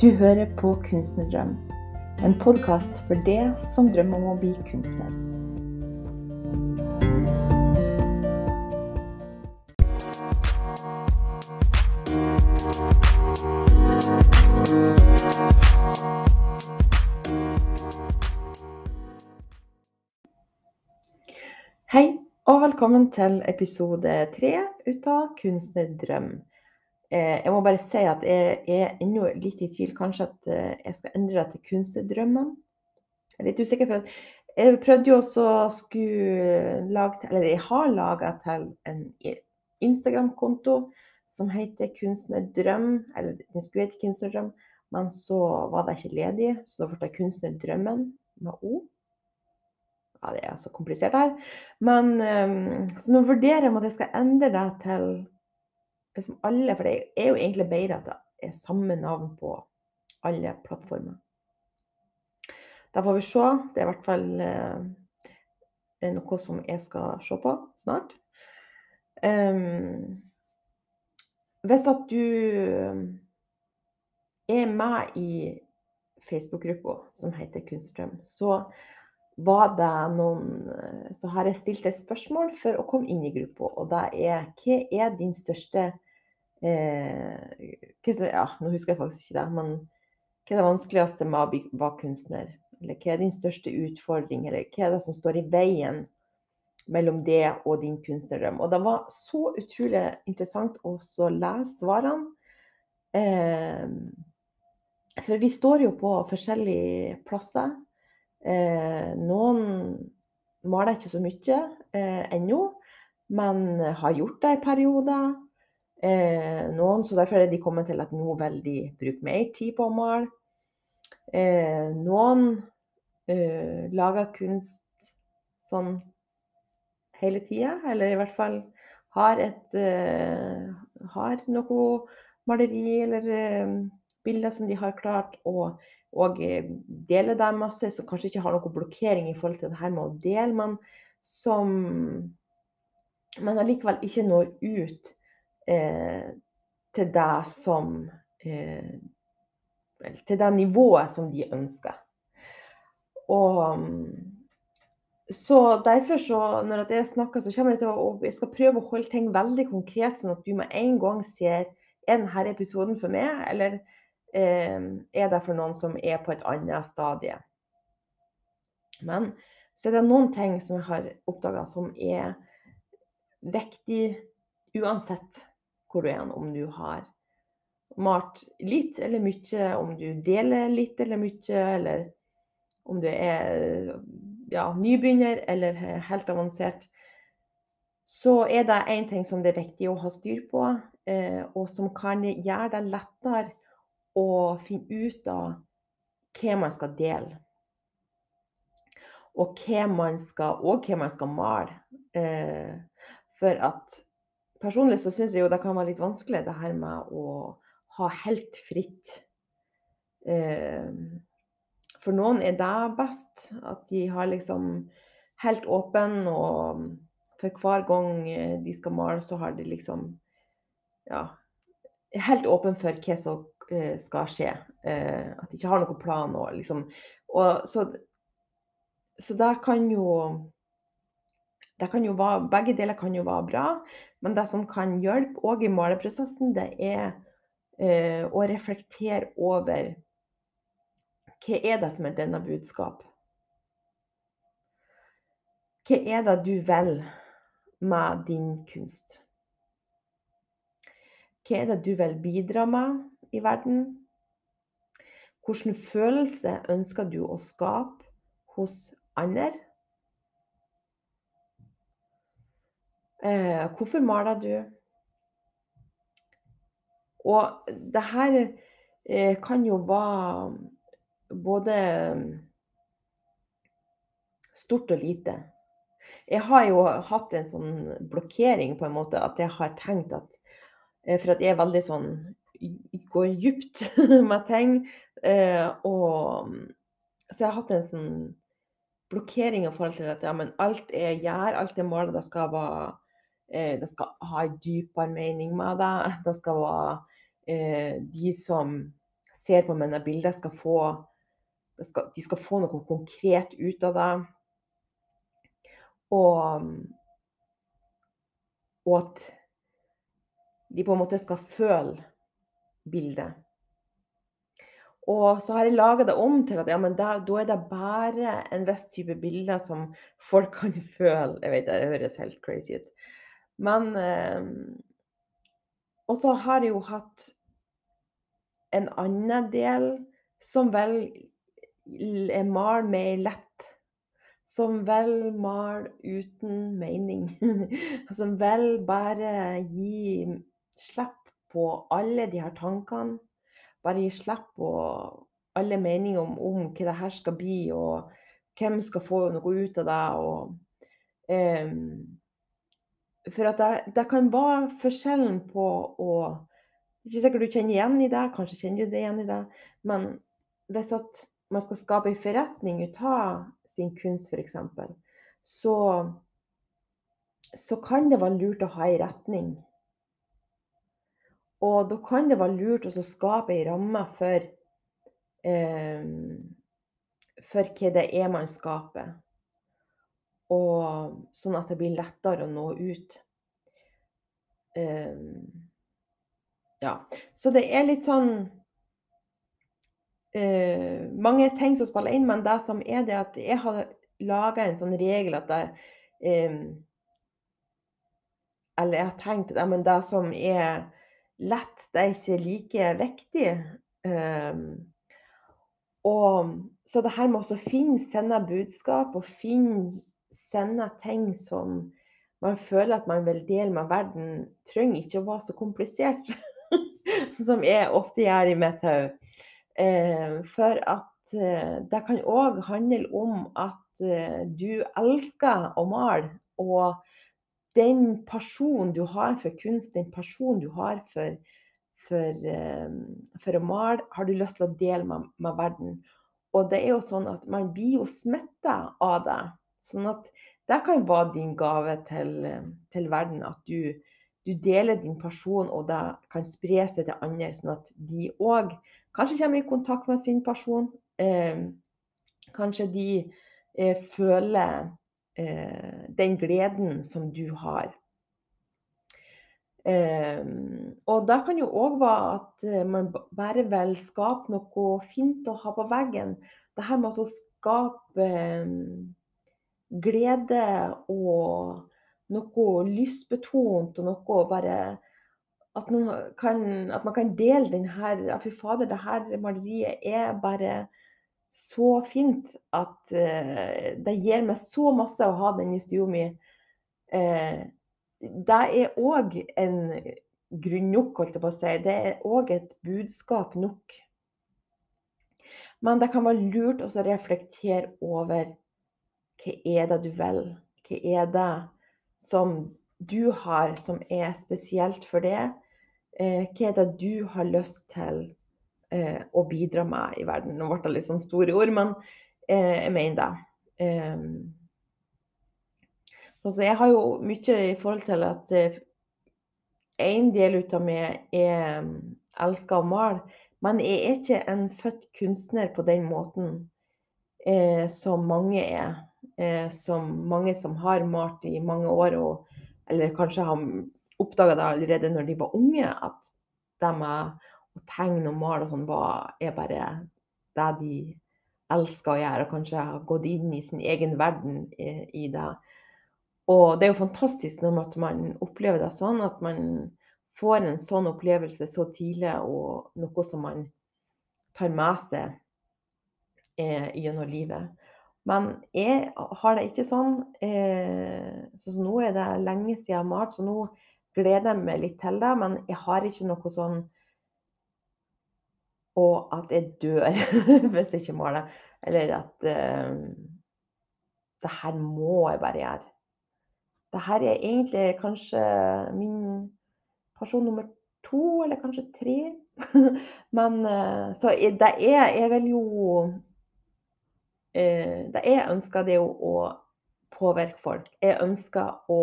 Du hører på Kunstnerdrøm, en podkast for det som drømmer om å bli kunstner. Hei, og velkommen til episode tre av Kunstnerdrøm. Eh, jeg må bare si at jeg er ennå litt i tvil. Kanskje at eh, jeg skal endre det til Kunstnerdrømmene. Jeg er litt usikker. for Jeg prøvde jo også å skulle lage Eller jeg har laga til en Instagram-konto som heter Kunstnerdrøm. Eller den skulle hete Kunstnerdrøm, men så var det ikke ledig, så da ble det Kunstnerdrømmen med O. Ja, det er så komplisert her. Men um, så nå vurderer jeg om at jeg skal endre det til liksom alle, for det er jo egentlig bedre at det er samme navn på alle plattformer. Da får vi se. Det er i hvert fall eh, noe som jeg skal se på snart. Um, hvis at du er med i Facebook-gruppa som heter Kunstdrøm, så var det noen Så har jeg stilt et spørsmål for å komme inn i gruppa, og det er hva er din største eh, hva, Ja, nå husker jeg faktisk ikke det, men hva er det vanskeligste med å være kunstner? Eller hva er din største utfordring, eller hva er det som står i veien mellom det og din kunstnerdrøm? Og det var så utrolig interessant å lese svarene. Eh, for vi står jo på forskjellige plasser. Eh, noen maler ikke så mye eh, ennå, men har gjort det i perioder. Eh, noen, så derfor er de kommet til at nå vil de bruke mer tid på å male. Eh, noen eh, lager kunst sånn hele tida, eller i hvert fall har et eh, Har noe maleri eller eh, bilder som de har klart å og deler det masse, som kanskje ikke har noen blokkering i forhold til det her med å dele, men som men allikevel ikke når ut eh, til det som eh, Til det nivået som de ønsker. Og så derfor, så, når jeg snakker, så kommer jeg til å jeg skal prøve å holde ting veldig konkret, sånn at du med en gang ser er denne episoden for meg, eller Eh, er det for noen som er på et annet stadie. Men så er det noen ting som jeg har oppdaga som er viktig uansett hvor du er, om du har malt litt eller mye, om du deler litt eller mye, eller om du er ja, nybegynner eller helt avansert. Så er det én ting som det er viktig å ha styr på, eh, og som kan gjøre det lettere å finne ut av hva man skal dele. Og hva man skal, og hva man skal male. Eh, for at personlig så syns jeg jo det kan være litt vanskelig det her med å ha helt fritt. Eh, for noen er det best at de har liksom helt åpen, og for hver gang de skal male, så har de liksom ja, helt åpen for hva som Eh, skal skje. Eh, at de ikke har noen plan. Og liksom, og så, så det kan jo være, Begge deler kan jo være bra, men det som kan hjelpe òg i maleprosessen, det er eh, å reflektere over hva er det som er denne budskap? Hva er det du vil med din kunst? Hva er det du vil bidra med? i verden? Hvilken følelse ønsker du å skape hos andre? Eh, hvorfor maler du? Og det her eh, kan jo være både stort og lite. Jeg har jo hatt en sånn blokkering, på en måte, at jeg har tenkt at eh, For at jeg er veldig sånn går djupt med ting. Eh, og så jeg har hatt en sånn blokkering i forhold til at ja, men alt jeg gjør, alt jeg måler, det skal være Det skal ha en dypere mening med det. Det skal være eh, de som ser på mine bilder, skal få skal, De skal få noe konkret ut av det. Og, og at de på en måte skal føle bildet. Og så har jeg laga det om til at ja, da, da, er det bare en viss type bilder som folk kan føle. Jeg vet det høres helt crazy ut. Men eh, Og så har jeg jo hatt en annen del som vel er mal mer lett. Som vel mal uten mening. som vel bare gi slipp på alle de her tankene bare gi slipp på alle meninger om, om, hva det her skal bli, og hvem skal få noe ut av det. Og, um, for at det, det, kan være forskjellen på å Det er Ikke sikkert du kjenner igjen i det, kanskje kjenner du det igjen i det, men hvis at man skal skape en forretning ut av sin kunst, f.eks., så, så kan det være lurt å ha en retning. Og da kan det være lurt å skape en ramme for, eh, for hva det er man skaper. Og sånn at det blir lettere å nå ut. Eh, ja. Så det er litt sånn uh, Mange ting som spiller inn, men det som er det at jeg har laga en sånn regel at jeg um, Eller jeg har tenkt at det som er lett, det er ikke like viktig. Um, og, så det her med å finne sine budskap og finne sine ting som man føler at man vil dele med verden, trenger ikke å være så komplisert. som jeg ofte gjør i mitt hode. Eh, for at eh, det kan òg handle om at eh, du elsker å male. Og den personen du har for kunst, den personen du har for, for, eh, for, å male, har du lyst til å dele med, med, verden. Og det er jo sånn at man blir jo smitta av det. Sånn at det kan være din gave til, til verden. At du, du, deler din person, og det kan spre seg til andre, sånn at de òg kanskje kommer i kontakt med sin person. Eh, kanskje de eh, føler eh, den gleden som du har. Eh, og det kan jo òg være at eh, man bare vil skape noe fint å ha på veggen. Det her med å skape eh, glede og noe lystbetont og noe bare at kan, at man kan dele den her Fy fader, det her maleriet er bare så fint at uh, det gir meg så masse å ha den i stua mi. Uh, det er òg en grunn nok, holdt jeg på å si. Det er òg et budskap nok. Men det kan være lurt å reflektere over hva er det du vil? Hva er det som du har som er spesielt for det? Uh, hva er det du har lyst til eh, å bidra med i verden. Nå ble det litt sånn store ord, men eh, jeg mener det. Eh, altså jeg har jo mye i forhold til at eh, en del av meg er elsker å male, men jeg er ikke en født kunstner på den måten eh, som mange er. Eh, som mange som har malt i mange år, og, eller kanskje har oppdaga det allerede når de var unge, at det med å tegne og male og sånn er bare det de elsker å gjøre, og kanskje har gått inn i sin egen verden i, i det. Og det er jo fantastisk når man opplever det sånn, at man får en sånn opplevelse så tidlig, og noe som man tar med seg eh, gjennom livet. Men jeg har det ikke sånn. Eh, så, nå er det lenge siden jeg har malt, så nå gleder jeg meg litt til det. Men jeg har ikke noe sånn og at jeg dør hvis jeg ikke maler. Eller at uh, det her må jeg bare gjøre. Det her er egentlig kanskje min person nummer to, eller kanskje tre. Men uh, Så det er Jeg vil jo uh, Det jeg ønsker, det er jo å påvirke folk. Jeg ønsker å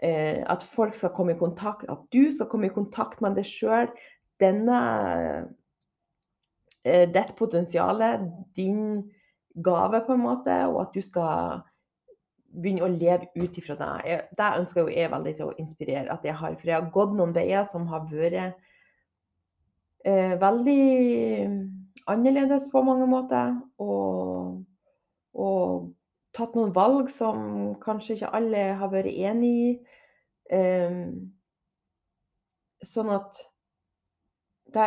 at folk skal komme i kontakt, at du skal komme i kontakt med deg sjøl. Denne eh, ditt potensial, din gave, på en måte, og at du skal begynne å leve ut ifra det. Det ønsker jo jeg veldig til å inspirere. At jeg har, for jeg har gått noen veier som har vært eh, veldig annerledes på mange måter. Og, og, tatt noen valg som kanskje ikke alle har vært enig i. Um, sånn at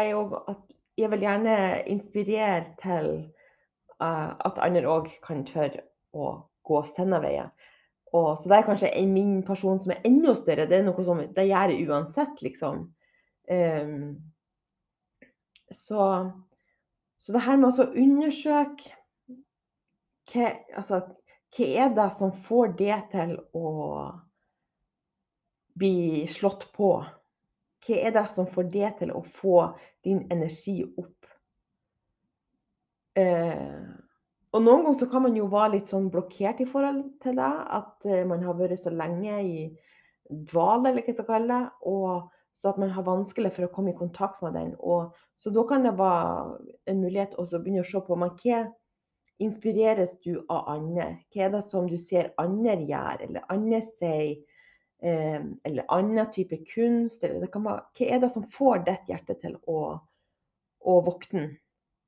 jo at jeg vil gjerne inspirere til uh, at andre òg kan tørre å gå sine veier. Og, så det er kanskje min person som er enda større. Det er noe som det gjør jeg uansett, liksom. Um, så, så, det her med å undersøke hva, altså, hva er det som får det til å bli slått på? Hva er det som får det til å få din energi opp? Eh, og noen ganger så kan man jo være litt sånn blokkert i forhold til det. At eh, man har vært så lenge i dvale, eller hva jeg skal kalle det. Og så at man har vanskelig for å komme i kontakt med den. Og, så da kan det være en mulighet å begynne å se på men hva inspireres du av andre? Hva er det som du ser andre gjør, eller andre sier? Eh, eller annen type kunst. Eller være, hva er det som får ditt hjerte til å, å våkne?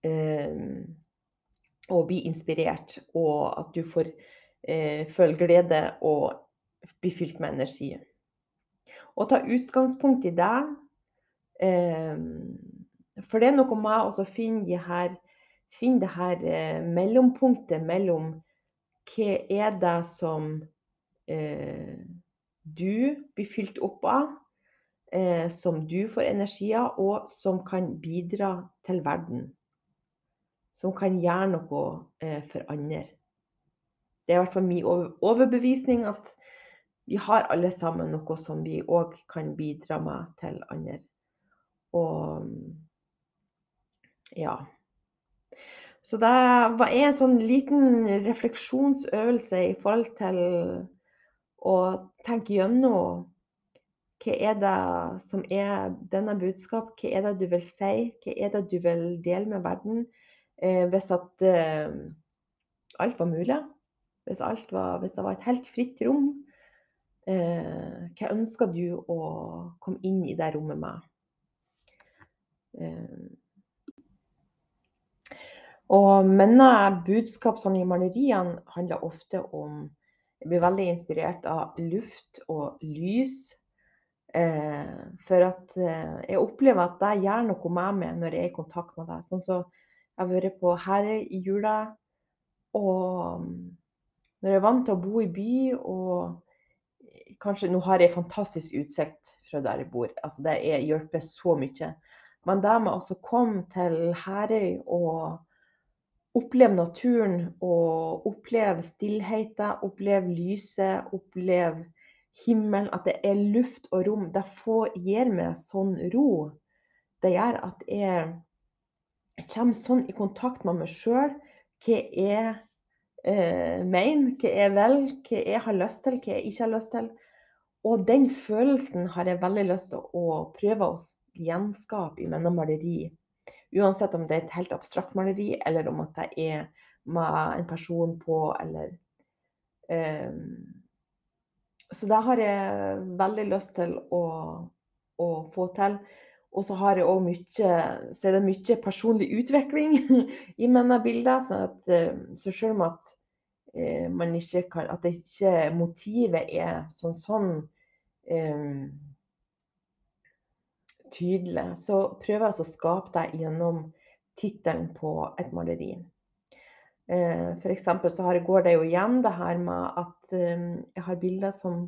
Eh, og bli inspirert, og at du får eh, føle glede og bli fylt med energi. Og ta utgangspunkt i det. Eh, for det er noe med å finne, de her, finne det her eh, mellompunktet mellom hva er det som eh, du blir fylt opp av, eh, som du får energi av, og som kan bidra til verden. Som kan gjøre noe eh, for andre. Det er i hvert fall min overbevisning at vi har alle sammen noe som vi òg kan bidra med til andre. Og ja. Så det var en sånn liten refleksjonsøvelse i forhold til å tenke gjennom hva er det som er denne budskap, hva er det du vil si, hva er det du vil dele med verden? Eh, hvis at eh, alt var mulig, hvis, alt var, hvis, det var et helt fritt rom, eh, hva ønsker du å komme inn i det rommet med? Eh, og mine budskap sånn i maleriene handler ofte om jeg blir veldig inspirert av luft og lys. Eh, for at eh, jeg opplever at det gjør noe med meg når jeg er i kontakt med deg. Sånn som jeg har vært på Herre i jula. Og mm, når jeg er vant til å bo i by og kanskje Nå har jeg fantastisk utsikt fra der jeg bor. Altså det hjelper så mye. Men det med å komme til Herøy og oppleve naturen og oppleve stillheten, oppleve lyset, oppleve himmelen, at det er luft og rom. Det får, gir meg sånn ro. Det gjør at jeg, jeg kommer sånn i kontakt med meg sjøl. Hva jeg eh, mener, hva jeg vil, hva jeg har lyst til, hva jeg ikke har lyst til. Og den følelsen har jeg veldig lyst til å prøve å gjenskape i mine maleri. Uansett om det er et helt abstrakt maleri, eller om at det er med en person på, eller um, Så det har jeg veldig lyst til å, å få til. Og så har jeg mye Så er det mye personlig utvikling i mine bilder. Sånn at, eh, så selv om at eh, man ikke kan At ikke motivet er sånn sånn um, tydelig, så prøver jeg å skape deg gjennom tittelen på et maleri. Eh, F.eks. så har, går det jo igjen det her med at eh, jeg har bilder som,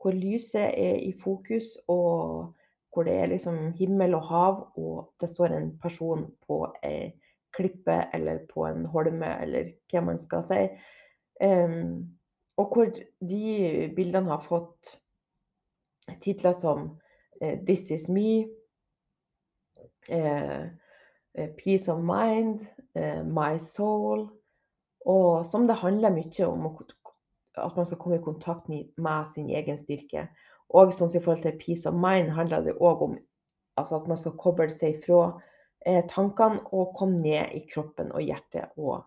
hvor lyset er i fokus, og hvor det er liksom himmel og hav, og det står en person på ei klippe eller på en holme, eller hva man skal si. Um, og hvor de bildene har fått titler som 'This is me', Eh, eh, 'Peace of Mind', eh, 'My Soul', og som det handler mye om at man skal komme i kontakt med sin egen styrke. Og sånn som i forhold til 'Peace of Mind' handler det òg om altså at man skal koble seg fra eh, tankene og komme ned i kroppen og hjertet og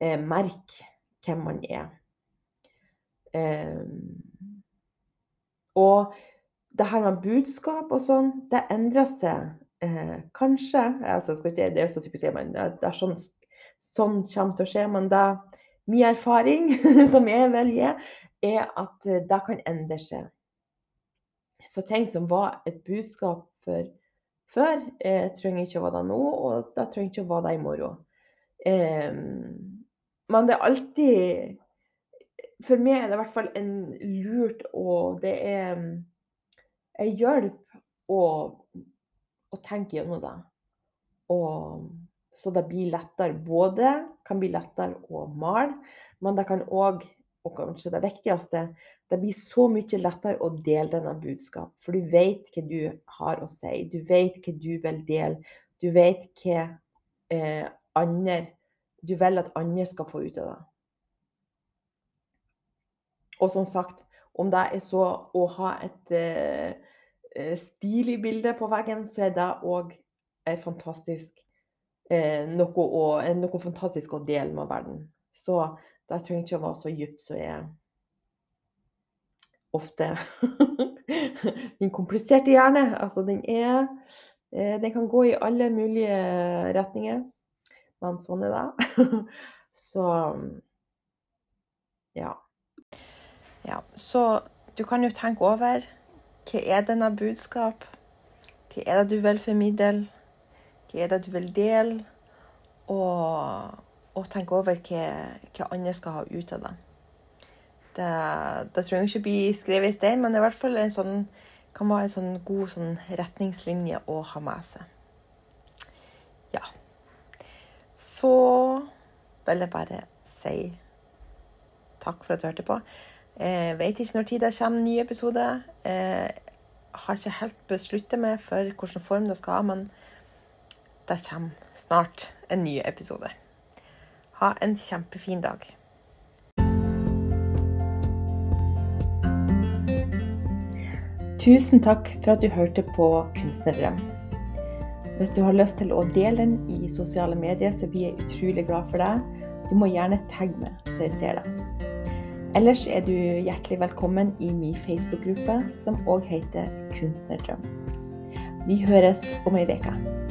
eh, merke hvem man er. Um, og det her med budskap og sånn, det endrer seg eh, kanskje altså, ikke, Det er så typisk man, det er sånn, sånn kommer til å skje, men det, min erfaring, som jeg vil gi, er at eh, det kan endre seg. Så ting som var et budskap for før, eh, trenger ikke å være det nå, og det trenger ikke å være det i morgen. Eh, men det er alltid For meg er det i hvert fall en lurt, og det er en hjelp å, å tenke gjennom det. Og, så det blir lettere. Både kan bli lettere å male, men det kan òg og kanskje det viktigste, det blir så mye lettere å dele denne budskap. For du vet hva du har å si. Du vet hva du vil dele. Du vet hva eh, andre du vil at andre skal få ut av det. Og som sagt, om det er så å ha et eh, eh stilig bilde på veggen, så er det òg eh, noe, noe fantastisk å dele med verden. Så det trenger ikke å være så dypt som jeg ofte Min kompliserte hjerne, altså den er eh, Den kan gå i alle mulige retninger. Men sånn er det. Så ja. Ja. Så du kan jo tenke over hva er denne budskap? Hva er det du vil formidle? Hva er det du vil dele? Og og tenke over hva, hva, andre skal ha ut av det. Det, det trenger ikke bli skrevet i stein, men det er hvert fall en sånn, kan være en sånn god sånn retningslinje å ha med seg. Ja. Så vil jeg bare si takk for at du hørte på. Jeg vet ikke når tid det kommer en ny episode. Jeg har ikke helt besluttet meg for hvilken form det skal ha, men det kommer snart en ny episode. Ha en kjempefin dag. Tusen takk for at du hørte på Kunstnerdrøm. Hvis du har lyst til å dele den i sosiale medier, så blir jeg utrolig glad for deg. Du må gjerne tagge meg, så jeg ser det. Ellers er du hjertelig velkommen i min Facebook-gruppe, som òg heter Kunstnerdrøm. Vi høres om ei uke.